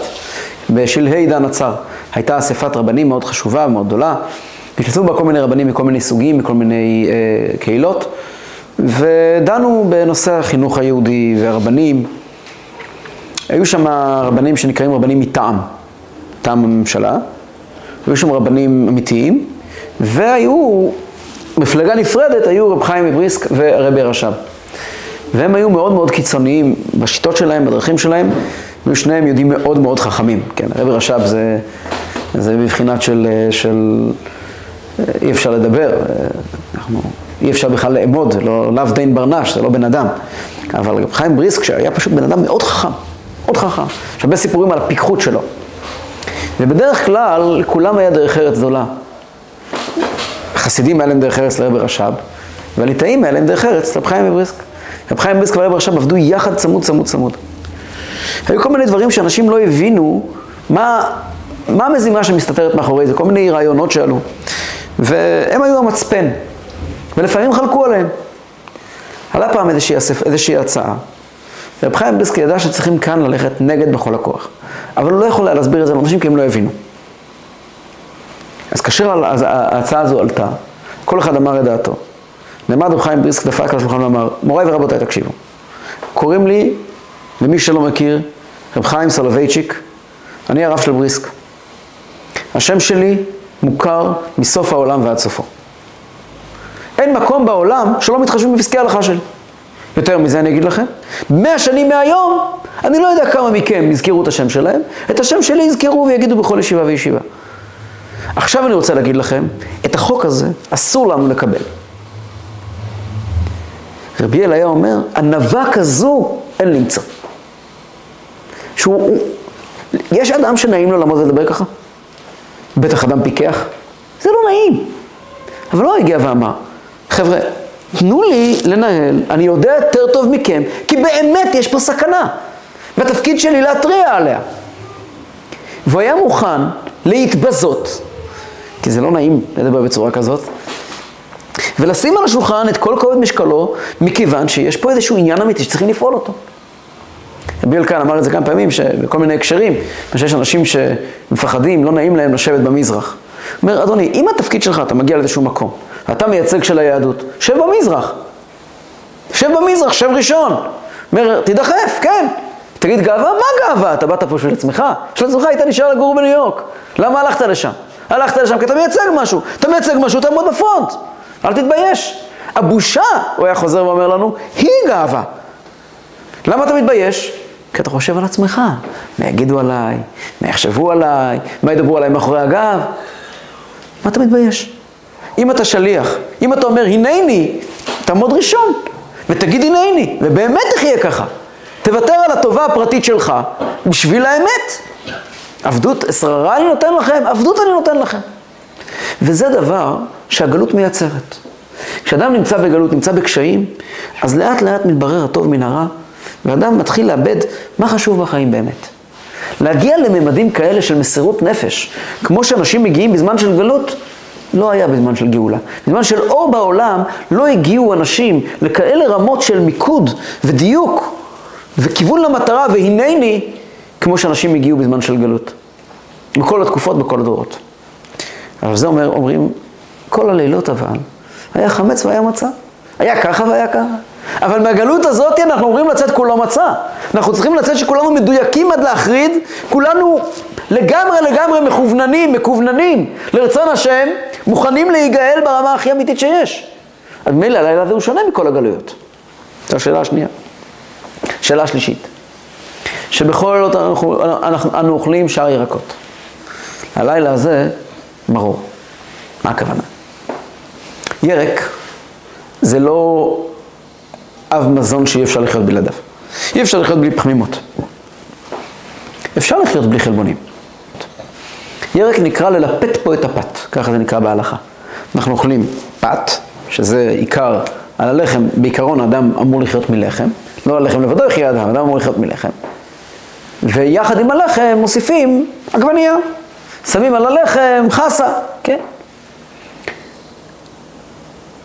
בשלהי עידן הצאר. הייתה אספת רבנים מאוד חשובה, מאוד גדולה. השתתפו בה כל מיני רבנים מכל מיני סוגים, מכל מיני אה, קהילות, ודנו בנושא החינוך היהודי והרבנים. היו שם רבנים שנקראים רבנים מטעם, מטעם הממשלה, היו שם רבנים אמיתיים, והיו, מפלגה נפרדת, היו רב חיים מבריסק ורבי רש"ב. והם היו מאוד מאוד קיצוניים בשיטות שלהם, בדרכים שלהם, היו שניהם יהודים מאוד מאוד חכמים. כן, רבי רש"ב זה, זה בבחינת של, של אי אפשר לדבר, אנחנו, אי אפשר בכלל לאמוד, לא לאו דין ברנש, זה לא בן אדם. אבל רב חיים בריסק, שהיה פשוט בן אדם מאוד חכם, מאוד חכם. יש הרבה סיפורים על הפיקחות שלו. ובדרך כלל, לכולם היה דרך ארץ גדולה. החסידים היה להם דרך ארץ לרבי רש"ב, והליטאים היה להם דרך ארץ לרב חיים בריסק. רב חיים בריסק ורבי רש"ב עבדו יחד צמוד צמוד צמוד. היו כל מיני דברים שאנשים לא הבינו מה, מה המזימה שמסתתרת מאחורי זה, כל מיני רעיונות שעלו. והם היו המצפן, ולפעמים חלקו עליהם. עלה פעם איזושהי, איזושהי הצעה, רב חיים בריסק ידע שצריכים כאן ללכת נגד בכל הכוח, אבל הוא לא יכול היה להסביר את זה לאנשים כי הם לא הבינו. אז כאשר ההצעה הזו עלתה, כל אחד אמר את דעתו. נעמד רב חיים בריסק, דפק על השולחן ואמר, מוריי ורבותיי, תקשיבו. קוראים לי, למי שלא מכיר, רב חיים סולובייצ'יק, אני הרב של בריסק. השם שלי מוכר מסוף העולם ועד סופו. אין מקום בעולם שלא מתחשבים בפסקי ההלכה שלי. יותר מזה אני אגיד לכם, מאה שנים מהיום, אני לא יודע כמה מכם יזכרו את השם שלהם, את השם שלי יזכרו ויגידו בכל ישיבה וישיבה. עכשיו אני רוצה להגיד לכם, את החוק הזה אסור לנו לקבל. רבי אל היה אומר, ענווה כזו אין למצוא. שהוא, יש אדם שנעים לו לעמוד ולדבר ככה? בטח אדם פיקח. זה לא נעים. אבל לא הגיע ואמר, חבר'ה, תנו לי לנהל, אני יודע יותר טוב מכם, כי באמת יש פה סכנה. והתפקיד שלי להתריע עליה. והוא היה מוכן להתבזות, כי זה לא נעים לדבר בצורה כזאת, ולשים על השולחן את כל כובד משקלו, מכיוון שיש פה איזשהו עניין אמיתי שצריכים לפעול אותו. רבי אלקן אמר את זה כמה פעמים, בכל מיני הקשרים, שיש אנשים שמפחדים, לא נעים להם לשבת במזרח. הוא אומר, אדוני, אם התפקיד שלך, אתה מגיע לאיזשהו מקום, אתה מייצג של היהדות, שב במזרח. שב במזרח, שב ראשון. אומר, תדחף, כן. תגיד גאווה? מה גאווה? אתה באת פה בשביל עצמך? בשביל עצמך היית נשאר לגור בניו יורק. למה הלכת לשם? הלכת לשם כי אתה מייצג משהו. אתה מייצג משהו, תעמוד בפרונט. אל תתבייש. הבושה, הוא היה חוזר ואומר לנו, היא גאווה. למה אתה מתבייש? כי אתה חושב על עצמך. מה יגידו עליי? מה יחשבו עליי? מה ידברו עליי מאחורי הגב? מה אתה מתבייש? אם אתה שליח, אם אתה אומר הנני, תעמוד ראשון ותגיד הנני, ובאמת תחיה ככה. תוותר על הטובה הפרטית שלך בשביל האמת. עבדות, שררה אני נותן לכם, עבדות אני נותן לכם. וזה דבר שהגלות מייצרת. כשאדם נמצא בגלות, נמצא בקשיים, אז לאט לאט מתברר הטוב מן הרע, ואדם מתחיל לאבד מה חשוב בחיים באמת. להגיע לממדים כאלה של מסירות נפש, כמו שאנשים מגיעים בזמן של גלות, לא היה בזמן של גאולה. בזמן של אור בעולם לא הגיעו אנשים לכאלה רמות של מיקוד ודיוק וכיוון למטרה והנני, כמו שאנשים הגיעו בזמן של גלות. בכל התקופות, בכל הדורות. אבל זה אומר, אומרים, כל הלילות אבל, היה חמץ והיה מצה. היה ככה והיה ככה. אבל מהגלות הזאת אנחנו אומרים לצאת כולו מצה. אנחנו צריכים לצאת שכולנו מדויקים עד להחריד, כולנו לגמרי לגמרי מכווננים, מקווננים לרצון השם, מוכנים להיגאל ברמה הכי אמיתית שיש. אז מילא הלילה הזה הוא שונה מכל הגלויות. זו השאלה השנייה. שאלה שלישית, שבכל לילות אנחנו, אנחנו, אנו אוכלים שאר ירקות. הלילה הזה מרור. מה הכוונה? ירק זה לא אב מזון שאי אפשר לחיות בלעדיו. אי אפשר לחיות בלי פחמימות. אפשר לחיות בלי חלבונים. ירק נקרא ללפת פה את הפת, ככה זה נקרא בהלכה. אנחנו אוכלים פת, שזה עיקר, על הלחם, בעיקרון האדם אמור לחיות מלחם, לא הלחם לבדו יחיה אדם, אדם אמור לחיות מלחם. ויחד עם הלחם מוסיפים עגבנייה, שמים על הלחם חסה, כן?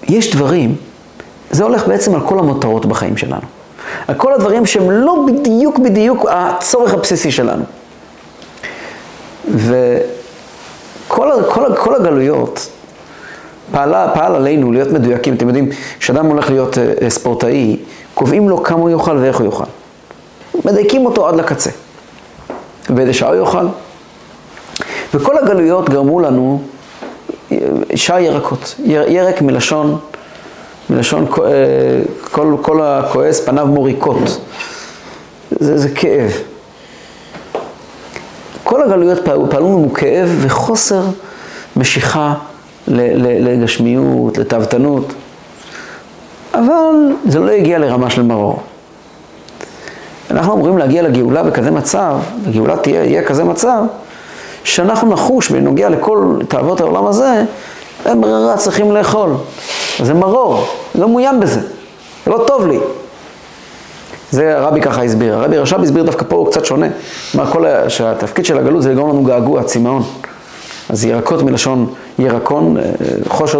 יש דברים, זה הולך בעצם על כל המותרות בחיים שלנו. על כל הדברים שהם לא בדיוק בדיוק הצורך הבסיסי שלנו. וכל כל, כל הגלויות פעלה, פעל עלינו להיות מדויקים. אתם יודעים, כשאדם הולך להיות uh, ספורטאי, קובעים לו כמה הוא יאכל ואיך הוא יאכל. מדייקים אותו עד לקצה. ואיזה שעה הוא יאכל. וכל הגלויות גרמו לנו שאר ירקות. ירק מלשון, מלשון אה, כל, כל הכועס פניו מוריקות. זה, זה כאב. כל הגלויות פעלו, לנו כאב וחוסר משיכה לגשמיות, לתאוותנות, אבל זה לא הגיע לרמה של מרור. אנחנו אמורים להגיע לגאולה בכזה מצב, הגאולה תהיה, יהיה כזה מצב, שאנחנו נחוש בנוגע לכל תאוות העולם הזה, אין ברירה, צריכים לאכול. זה מרור, לא מאוים בזה, זה לא טוב לי. זה הרבי ככה הסביר. הרבי רש"ב הסביר דווקא פה הוא קצת שונה. כלומר, כל ה... שהתפקיד של הגלות זה לגרום לנו געגוע, צמאון. אז ירקות מלשון ירקון, אה, חוש...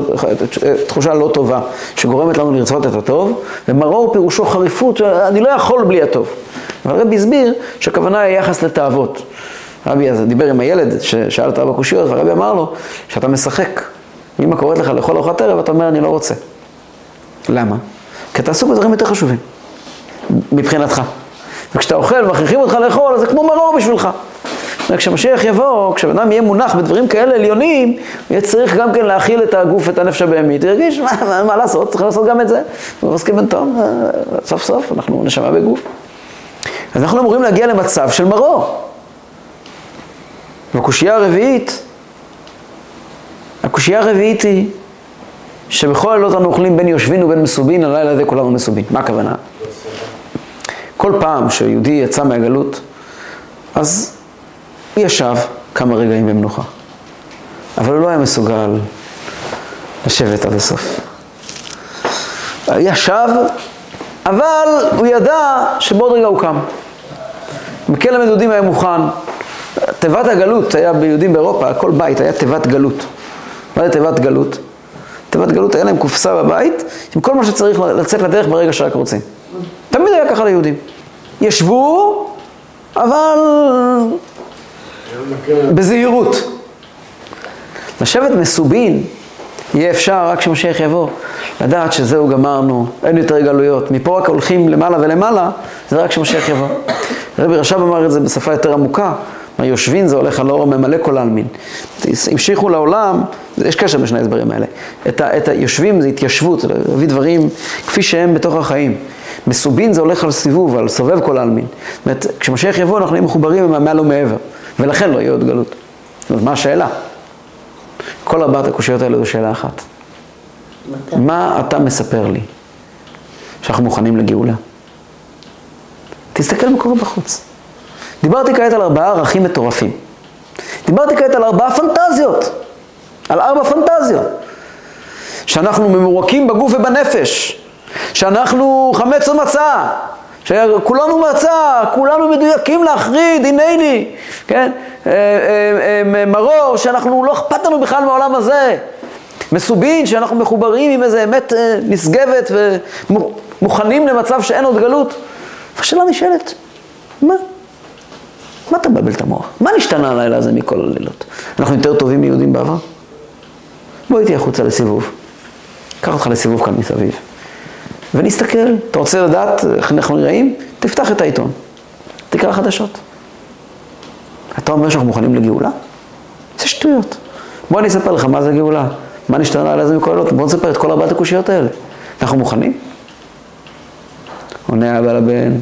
תחושה לא טובה, שגורמת לנו לרצות את הטוב, ומרור פירושו חריפות, אני לא יכול בלי הטוב. והרבי הסביר שהכוונה היא יחס לתאוות. רבי אז דיבר עם הילד ששאל את ארבע קושיות, והרבי אמר לו, שאתה משחק, אמא קוראת לך לאכול ארוחת ערב, אתה אומר, אני לא רוצה. למה? כי אתה עסוק בדברים יותר חשובים, מבחינתך. וכשאתה אוכל ומכריחים אותך לאכול, אז זה כמו מרור בשבילך. וכשמשיח יבוא, כשבן אדם יהיה מונח בדברים כאלה עליונים, הוא יהיה צריך גם כן להכיל את הגוף ואת הנפש הבהמית, הוא ירגיש, מה, מה, מה לעשות, צריך לעשות גם את זה. ומסכים בן תום, אה, סוף סוף, אנחנו נשמה בגוף. אז אנחנו אמורים להגיע למצב של מרור. והקושייה הרביעית, הקושייה הרביעית היא שבכל הלילות אנו אוכלים בין יושבין ובין מסובין, הלילה הזה כולנו מסובין. מה הכוונה? כל פעם שיהודי יצא מהגלות, אז הוא ישב כמה רגעים במנוחה. אבל הוא לא היה מסוגל לשבת עד הסוף. ישב, אבל הוא ידע שבעוד רגע הוא קם. מקל המדודים היה מוכן. תיבת הגלות היה ביהודים באירופה, כל בית היה תיבת גלות. מה זה תיבת גלות? תיבת גלות היה להם קופסה בבית עם כל מה שצריך לצאת לדרך ברגע שרק רוצים. תמיד היה ככה ליהודים. ישבו, אבל בזהירות. לשבת מסובין יהיה אפשר רק כשמשיח יבוא, לדעת שזהו גמרנו, אין יותר גלויות, מפה רק הולכים למעלה ולמעלה, זה רק כשמשיח יבוא. רבי רש"ב אמר את זה בשפה יותר עמוקה, היושבין זה הולך על אור ממלא כל העלמין. המשיכו לעולם, יש קשר בשני ההסברים האלה. את, ה, את היושבים זה התיישבות, להביא דברים כפי שהם בתוך החיים. מסובין זה הולך על סיבוב, על סובב כל העלמין. זאת אומרת, כשמשיח יבוא אנחנו נהיה מחוברים מעל ומעבר, ולכן לא יהיה עוד גלות. אז מה השאלה? כל ארבעת הקושיות האלה זו שאלה אחת. מתי? מה אתה מספר לי שאנחנו מוכנים לגאולה? תסתכל מה קורה בחוץ. דיברתי כעת על ארבעה ערכים מטורפים. דיברתי כעת על ארבעה פנטזיות. על ארבע פנטזיות. שאנחנו ממורקים בגוף ובנפש. שאנחנו חמץ ומצה. שכולנו מצה, כולנו מדויקים להחריד, הנני, כן? אה, אה, אה, מרור, שאנחנו, לא אכפת לנו בכלל מהעולם הזה. מסובין, שאנחנו מחוברים עם איזה אמת נשגבת ומוכנים למצב שאין עוד גלות. השאלה נשאלת, מה? מה אתה מבלבל את המוח? מה נשתנה הלילה הזה מכל הלילות? אנחנו יותר טובים מיהודים בעבר? בוא איתי החוצה לסיבוב. קח אותך לסיבוב כאן מסביב. ונסתכל. אתה רוצה לדעת איך אנחנו נראים? תפתח את העיתון. תקרא חדשות. אתה אומר שאנחנו מוכנים לגאולה? זה שטויות. בוא אני אספר לך מה זה גאולה. מה נשתנה הלילה הזה מכל הלילות? בוא נספר את כל ארבעת הקושיות האלה. אנחנו מוכנים? עונה אבא לבן,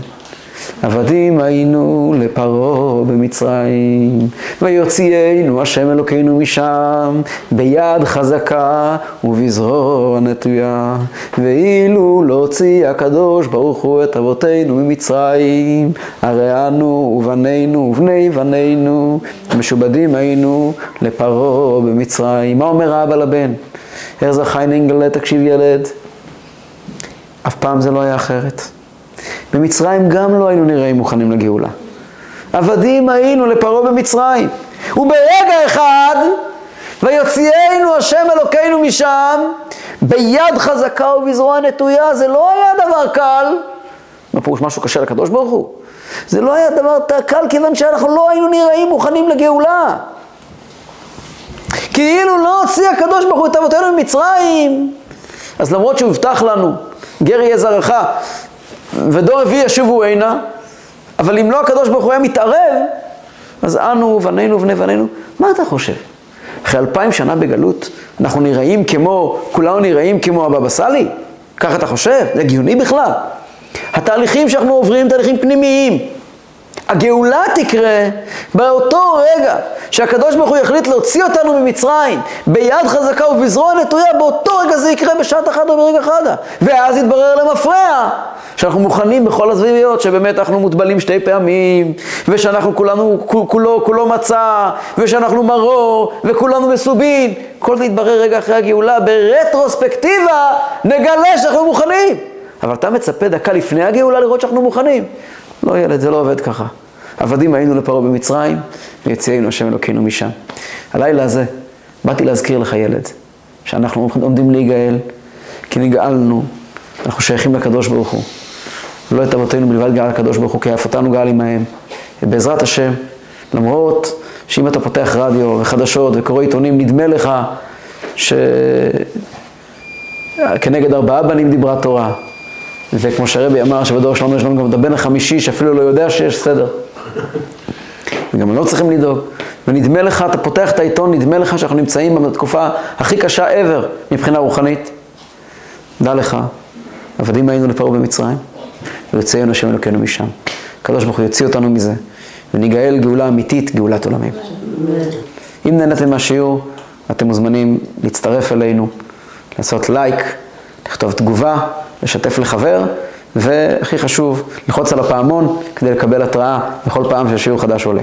עבדים היינו לפרעה במצרים, ויוציאנו השם אלוקינו משם, ביד חזקה ובזרוע נטויה. ואילו לא הוציא הקדוש ברוך הוא את אבותינו ממצרים, הרי אנו ובנינו ובני בנינו, משובדים היינו לפרעה במצרים. מה אומר האבא לבן? הרזר חיינינגלה, תקשיב ילד, אף פעם זה לא היה אחרת. במצרים גם לא היינו נראים מוכנים לגאולה. עבדים היינו לפרעה במצרים. וברגע אחד, ויוציאנו השם אלוקינו משם, ביד חזקה ובזרוע נטויה. זה לא היה דבר קל. מה פירוש משהו קשה לקדוש ברוך הוא? זה לא היה דבר קל כיוון שאנחנו לא היינו נראים מוכנים לגאולה. כאילו לא הוציא הקדוש ברוך הוא את אבותינו ממצרים. אז למרות שהוא הבטח לנו, גר יהיה זרעך, ודור רביעי ישובו הנה, אבל אם לא הקדוש ברוך הוא היה מתערב, אז אנו, בנינו ובני בנינו, מה אתה חושב? אחרי אלפיים שנה בגלות, אנחנו נראים כמו, כולנו נראים כמו הבבא סאלי? ככה אתה חושב? זה הגיוני בכלל? התהליכים שאנחנו עוברים, תהליכים פנימיים. הגאולה תקרה באותו רגע שהקדוש ברוך הוא יחליט להוציא אותנו ממצרים ביד חזקה ובזרוע נטויה, באותו רגע זה יקרה בשעת אחת או ברגע חדה. ואז יתברר למפרע שאנחנו מוכנים בכל הסביביות, שבאמת אנחנו מוטבלים שתי פעמים, ושאנחנו כולנו, כולו, כולו מצה, ושאנחנו מרור, וכולנו מסובין. כל זה יתברר רגע אחרי הגאולה, ברטרוספקטיבה נגלה שאנחנו מוכנים. אבל אתה מצפה דקה לפני הגאולה לראות שאנחנו מוכנים. לא ילד, זה לא עובד ככה. עבדים היינו לפרעה במצרים, ויציאנו השם אלוקינו משם. הלילה הזה, באתי להזכיר לך ילד, שאנחנו עומדים להיגאל, כי נגאלנו, אנחנו שייכים לקדוש ברוך הוא. לא את אבותינו בלבד גאל הקדוש ברוך הוא, כי אף אותנו גאל עמהם. ובעזרת השם, למרות שאם אתה פותח רדיו וחדשות וקורא עיתונים, נדמה לך שכנגד ארבעה בנים דיברה תורה. וכמו שהרבי אמר שבדור שלנו יש לנו גם את הבן החמישי שאפילו לא יודע שיש סדר. וגם לא צריכים לדאוג. ונדמה לך, אתה פותח את העיתון, נדמה לך שאנחנו נמצאים בתקופה הכי קשה ever מבחינה רוחנית. דע לך, עבדים היינו לפרעה במצרים, ויוצאנו השם אלוקינו משם. הקדוש ברוך הוא יוציא אותנו מזה, וניגאל גאולה אמיתית, גאולת עולמים. אם נהנתם מהשיעור, אתם מוזמנים להצטרף אלינו, לעשות לייק, לכתוב תגובה, לשתף לחבר, והכי חשוב, ללחוץ על הפעמון כדי לקבל התראה בכל פעם ששיעור חדש עולה.